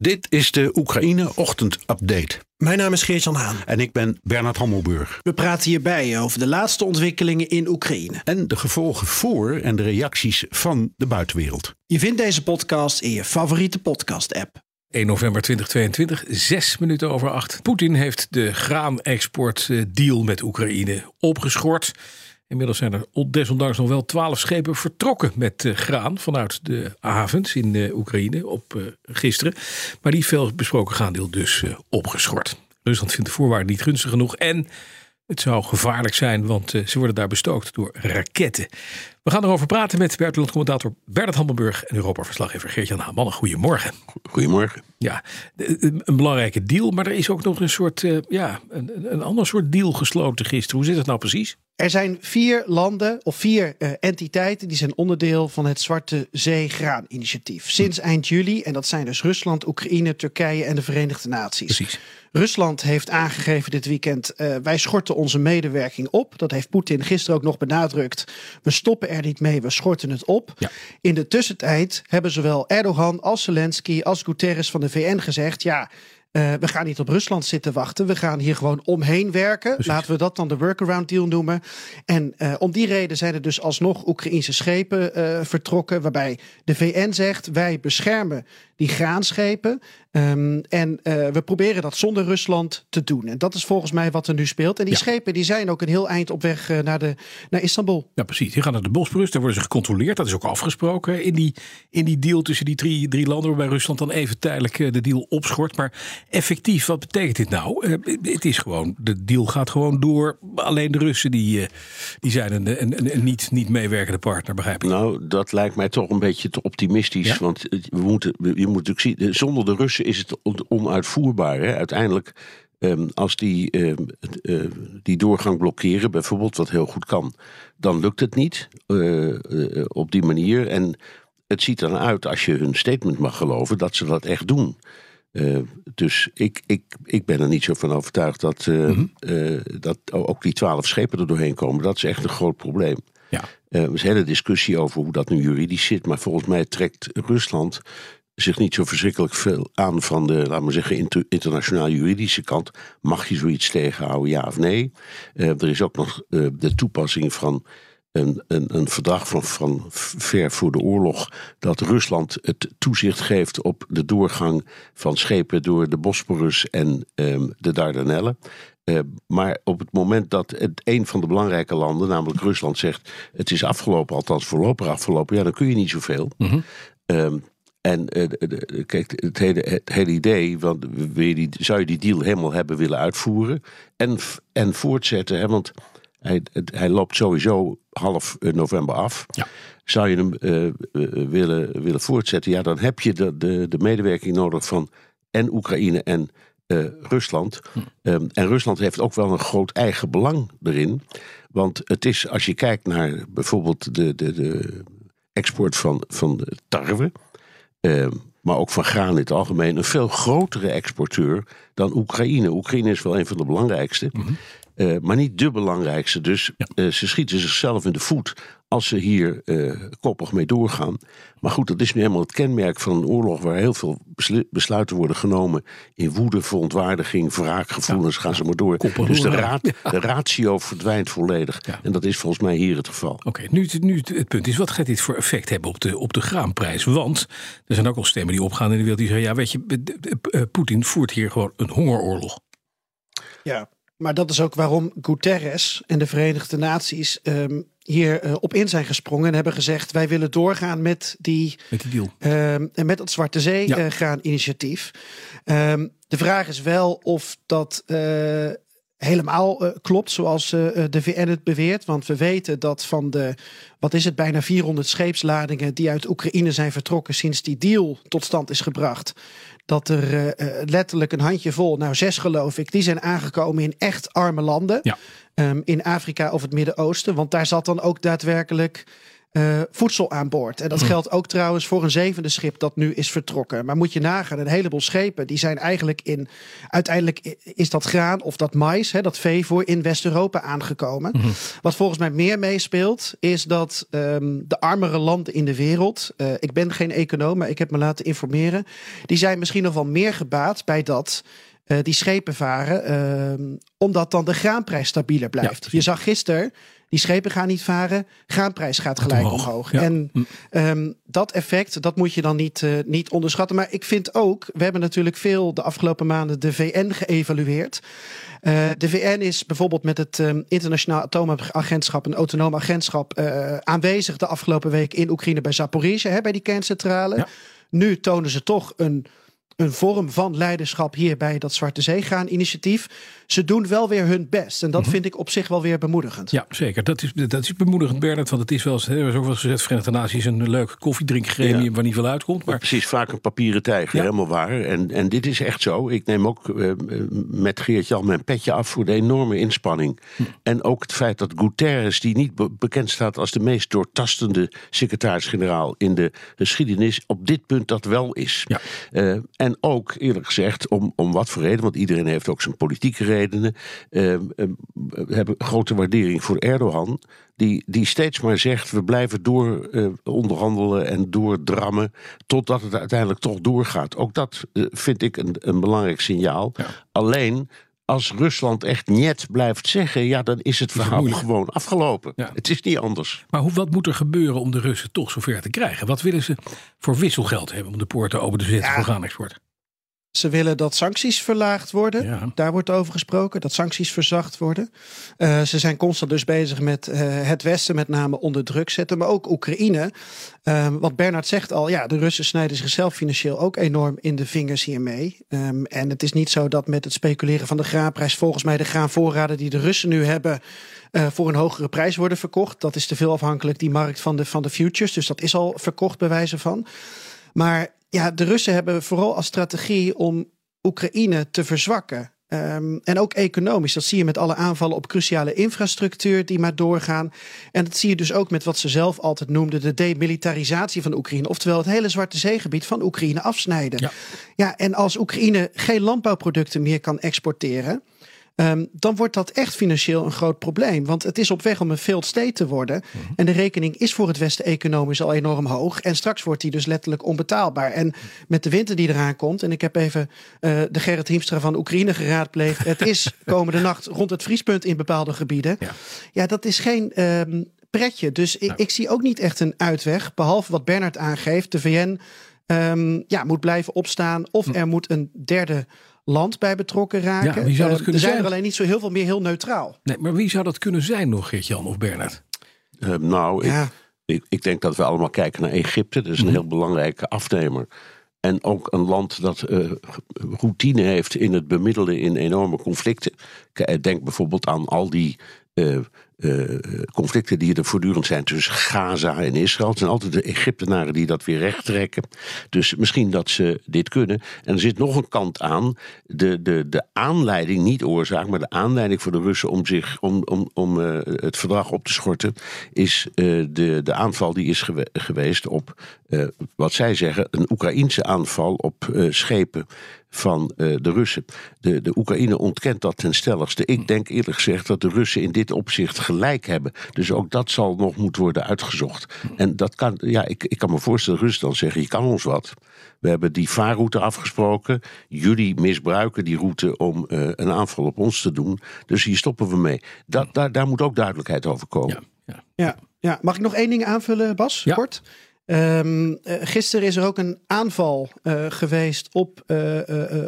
Dit is de Oekraïne Ochtend Update. Mijn naam is Geert-Jan Haan. En ik ben Bernard Hammelburg. We praten hierbij over de laatste ontwikkelingen in Oekraïne. En de gevolgen voor en de reacties van de buitenwereld. Je vindt deze podcast in je favoriete podcast-app. 1 november 2022, zes minuten over acht. Poetin heeft de graanexportdeal met Oekraïne opgeschort. Inmiddels zijn er desondanks nog wel twaalf schepen vertrokken met uh, graan vanuit de havens in uh, Oekraïne op uh, gisteren. Maar die veel besproken graandeel dus opgeschort. Rusland vindt de voorwaarden niet gunstig genoeg en het zou gevaarlijk zijn, want ze worden daar bestookt door raketten. We gaan erover praten met buitenlandcommentator Bernard Hammelburg en Europa-verslaggever Geert-Jan Hamann. Goedemorgen. Goedemorgen. Ja, een belangrijke deal, maar er is ook nog een soort, ja, een, een ander soort deal gesloten gisteren. Hoe zit het nou precies? Er zijn vier landen of vier uh, entiteiten die zijn onderdeel van het Zwarte Zee Graaninitiatief. Sinds eind juli, en dat zijn dus Rusland, Oekraïne, Turkije en de Verenigde Naties. Precies. Rusland heeft aangegeven dit weekend: uh, wij schorten onze medewerking op. Dat heeft Poetin gisteren ook nog benadrukt. We stoppen er niet mee, we schorten het op. Ja. In de tussentijd hebben zowel Erdogan als Zelensky als Guterres van de VN gezegd: ja. Uh, we gaan niet op Rusland zitten wachten. We gaan hier gewoon omheen werken. Precies. Laten we dat dan de workaround deal noemen. En uh, om die reden zijn er dus alsnog Oekraïnse schepen uh, vertrokken. Waarbij de VN zegt: wij beschermen die graanschepen. Um, en we proberen dat zonder Rusland te doen. En dat is volgens mij wat er nu speelt. En die Ja. schepen die zijn ook een heel eind op weg naar, de, naar Istanbul. Ja, precies. Die gaan naar de Bosporus. Daar worden ze gecontroleerd. Dat is ook afgesproken in die, in die deal tussen die drie, drie landen. Waarbij Rusland dan even tijdelijk eh, de deal opschort. Maar effectief, wat betekent dit nou? Eh, het is gewoon, de deal gaat gewoon door. Alleen de Russen die, eh, die zijn een, een, een, een niet, niet meewerkende partner, begrijp ik. Nou, dat lijkt mij toch een beetje te optimistisch. Ja? Want we moeten, je moet natuurlijk zien, zonder de Russen is het on- onuitvoerbaar. Hè? Uiteindelijk, ehm, als die ehm, het, eh, die doorgang blokkeren, bijvoorbeeld, wat heel goed kan, dan lukt het niet eh, eh, op die manier. En het ziet er uit, als je hun statement mag geloven, dat ze dat echt doen. Dus ik, ik, ik ben er niet zo van overtuigd dat, eh, eh, dat ook die twaalf schepen er doorheen komen. Dat is echt een groot probleem. Ja. Er is een hele discussie over hoe dat nu juridisch zit. Maar volgens mij trekt Rusland zich niet zo verschrikkelijk veel aan van de, laten we zeggen, inter- internationaal juridische kant. Mag je zoiets tegenhouden, ja of nee? Eh, er is ook nog eh, de toepassing van een, een, een verdrag van, van ver voor de oorlog. dat Rusland het toezicht geeft op de doorgang van schepen door de Bosporus en ehm, de Dardanellen. Eh, maar op het moment dat het een van de belangrijke landen, namelijk Rusland, zegt: het is afgelopen, althans voorlopig afgelopen, ja, dan kun je niet zoveel. Mhm. Ehm, en eh, de- kijk, het hele, het hele idee, want wil je die, zou je die deal helemaal hebben willen uitvoeren en, en voortzetten, hè, want hij, het- hij loopt sowieso half eh, november af. Ja. Zou je hem eh, willen, willen voortzetten, ja, dan heb je de, de, de medewerking nodig van en Oekraïne en Rusland. Ehm, en Rusland heeft ook wel een groot eigen belang erin. Want het is, als je kijkt naar bijvoorbeeld de, de, de export van, van tarwe, ehm, maar ook van graan in het algemeen, een veel grotere exporteur dan Oekraïne. Oekraïne is wel een van de belangrijkste, eh, maar niet de belangrijkste. Dus eh, ze schieten zichzelf in de voet als ze hier eh, koppig mee doorgaan. Maar goed, dat is nu helemaal het kenmerk van een oorlog waar heel veel beslu- besluiten worden genomen in woede, verontwaardiging, wraakgevoelens, gaan ze maar door. Dus de, raad, de ratio verdwijnt volledig. Ja. En dat is volgens mij hier het geval. Oké, nu, het- nu het, punt is, wat gaat dit voor effect hebben op de, op de graanprijs? Want er zijn ook al stemmen die opgaan in de wereld die zeggen... ja, weet je, eh, Poetin voert hier gewoon een hongeroorlog. Ja, maar dat is ook waarom Guterres en de Verenigde Naties ehm, hier eh, op in zijn gesprongen en hebben gezegd: wij willen doorgaan met die Met die deal. Ehm, en met dat Zwarte Zee Ja. eh, gaan initiatief. Ehm, de vraag is wel of dat eh, helemaal eh, klopt zoals eh, de VN het beweert. Want we weten dat van de, wat is het, bijna 400 scheepsladingen die uit Oekraïne zijn vertrokken sinds die deal tot stand is gebracht. Dat er eh, eh, letterlijk een handjevol, nou zes geloof ik, die zijn aangekomen in echt arme landen. Ja. Ehm, in Afrika of het Midden-Oosten. Want daar zat dan ook daadwerkelijk eh, voedsel aan boord. En dat geldt ook trouwens voor een zevende schip dat nu is vertrokken. Maar moet je nagaan, een heleboel schepen die zijn eigenlijk in. Uiteindelijk is dat graan of dat mais, hè, dat veevoer in West-Europa aangekomen. Wat volgens mij meer meespeelt, is dat ehm, de armere landen in de wereld. eh, ik ben geen econoom, maar ik heb me laten informeren. Die zijn misschien nog wel meer gebaat bij dat. Eh, die schepen varen, ehm, omdat dan de graanprijs stabieler blijft. je zag gisteren, die schepen gaan niet varen, graanprijs gaat gelijk omhoog. omhoog. Ja. En Ehm, dat effect, dat moet je dan niet, eh, niet onderschatten. Maar ik vind ook, we hebben natuurlijk veel de afgelopen maanden de VN geëvalueerd. Eh, de VN is bijvoorbeeld met het ehm, Internationaal Atoomagentschap, een autonoom agentschap, aanwezig de afgelopen week in Oekraïne bij Zaporizhia, hè, bij die kerncentrale. Ja. Nu tonen ze toch een, een vorm van leiderschap hier bij dat Zwarte Zeegaan-initiatief. Ze doen wel weer hun best. En dat vind ik op zich wel weer bemoedigend. Ja, zeker. Dat is, dat is bemoedigend, Bernard. Want het is wel eens, hè, er is ook wel eens gezegd, Verenigde Naties een leuk koffiedrinkgremium Ja. waar niet veel uitkomt. Maar Precies, vaak een papieren tijger, Ja. helemaal waar. En, en dit is echt zo. Ik neem ook eh, met Geert-Jan mijn petje af voor de enorme inspanning. Hm. En ook het feit dat Guterres, die niet be- bekend staat als de meest doortastende secretaris-generaal in de geschiedenis, op dit punt dat wel is. Ja. Eh, en ook, eerlijk gezegd, om, om wat voor reden, want iedereen heeft ook zijn politieke redenen, eh, we hebben grote waardering voor Erdogan. Die, die steeds maar zegt, we blijven door eh, onderhandelen en doordrammen totdat het uiteindelijk toch doorgaat. Ook dat eh, vind ik een, een belangrijk signaal. Alleen, als Rusland echt niet blijft zeggen, ja, dan is het verhaal gewoon afgelopen. Ja. Het is niet anders. Maar hoe, wat moet er gebeuren om de Russen toch zover te krijgen? Wat willen ze voor wisselgeld hebben om de poorten open te zetten Ja. voor graanexport? Ze willen dat sancties verlaagd worden. Ja. Daar wordt over gesproken, dat sancties verzacht worden. Eh, ze zijn constant dus bezig met eh, het Westen met name onder druk zetten. Maar ook Oekraïne. Eh, wat Bernard zegt al, ja, de Russen snijden zichzelf financieel ook enorm in de vingers hiermee. Ehm, en het is niet zo dat met het speculeren van de graanprijs... volgens mij de graanvoorraden die de Russen nu hebben... eh, voor een hogere prijs worden verkocht. Dat is te veel afhankelijk, die markt van de, van de futures. Dus dat is al verkocht bij wijze van. Maar ja, de Russen hebben vooral als strategie om Oekraïne te verzwakken. Ehm, en ook economisch. Dat zie je met alle aanvallen op cruciale infrastructuur die maar doorgaan. En dat zie je dus ook met wat ze zelf altijd noemden de demilitarisatie van Oekraïne. Oftewel het hele Zwarte Zeegebied van Oekraïne afsnijden. Ja. Ja, en als Oekraïne geen landbouwproducten meer kan exporteren. Ehm, dan wordt dat echt financieel een groot probleem. Want het is op weg om een failed state te worden. En de rekening is voor het Westen economisch al enorm hoog. En straks wordt die dus letterlijk onbetaalbaar. En met de winter die eraan komt. En ik heb even eh, de Gerrit Hiemstra van Oekraïne geraadpleegd. Het is komende nacht rond het vriespunt in bepaalde gebieden. Ja. Ja, dat is geen ehm, pretje. Dus ik, ik zie ook niet echt een uitweg. Behalve wat Bernard aangeeft. De VN ehm, ja, moet blijven opstaan. Of er moet een derde land bij betrokken raken. Ja, wie zou dat Eh, kunnen er zijn zijn? er alleen niet zo heel veel meer heel neutraal. Nee, maar wie zou dat kunnen zijn nog, Geert-Jan of Bernard? Eh, nou, ik, Ja. ik, ik denk dat we allemaal kijken naar Egypte. Dat is een heel belangrijke afnemer. En ook een land dat eh, routine heeft in het bemiddelen in enorme conflicten. Denk bijvoorbeeld aan al die eh, eh, conflicten die er voortdurend zijn tussen Gaza en Israël. Het zijn altijd de Egyptenaren die dat weer recht trekken. Dus misschien dat ze dit kunnen. En er zit nog een kant aan. De, de, de aanleiding, niet oorzaak, maar de aanleiding voor de Russen om, zich, om, om, om eh, het verdrag op te schorten, is eh, de, de aanval die is gewe- geweest op, wat zij zeggen, een Oekraïense aanval op schepen van de Russen. De, de Oekraïne ontkent dat ten stelligste. Ik denk eerlijk gezegd dat de Russen in dit opzicht gelijk hebben. Dus ook dat zal nog moeten worden uitgezocht. En dat kan, ja, ik, ik kan me voorstellen, dan zeggen: je kan ons wat. We hebben die vaarroute afgesproken. Jullie misbruiken die route om eh, een aanval op ons te doen. Dus hier stoppen we mee. Dat, daar, daar moet ook duidelijkheid over komen. Ja, ja. Ja, ja. Mag ik nog één ding aanvullen, Bas? Ja. Kort. Ehm, eh, gisteren is er ook een aanval eh, geweest op eh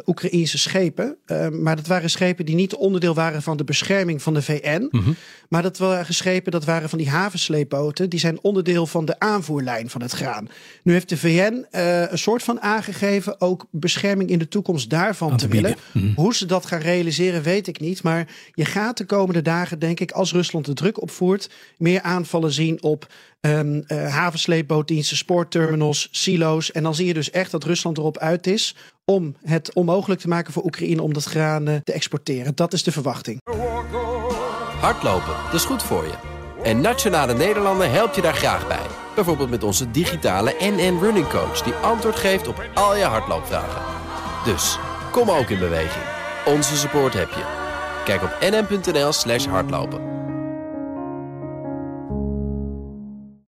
Oekraïnse schepen. Ehm, maar dat waren schepen die niet onderdeel waren van de bescherming van de VN. Mhm. Maar dat waren schepen, dat waren van die havensleepboten. Die zijn onderdeel van de aanvoerlijn van het graan. Nu heeft de VN een soort van aangegeven ook bescherming in de toekomst daarvan te willen. Mhm. Hoe ze dat gaan realiseren, weet ik niet. Maar je gaat de komende dagen, denk ik, als Rusland de druk opvoert, meer aanvallen zien op eh, havensleepbootdiensten, spoorterminals, silo's. En dan zie je dus echt dat Rusland erop uit is om het onmogelijk te maken voor Oekraïne om dat graan te exporteren. Dat is de verwachting. Hardlopen, dat is goed voor je. En Nationale Nederlanden helpt je daar graag bij. Bijvoorbeeld met onze digitale NN Running Coach die antwoord geeft op al je hardloopvragen. Dus kom ook in beweging. Onze support heb je. Kijk op nn.nl/slash hardlopen.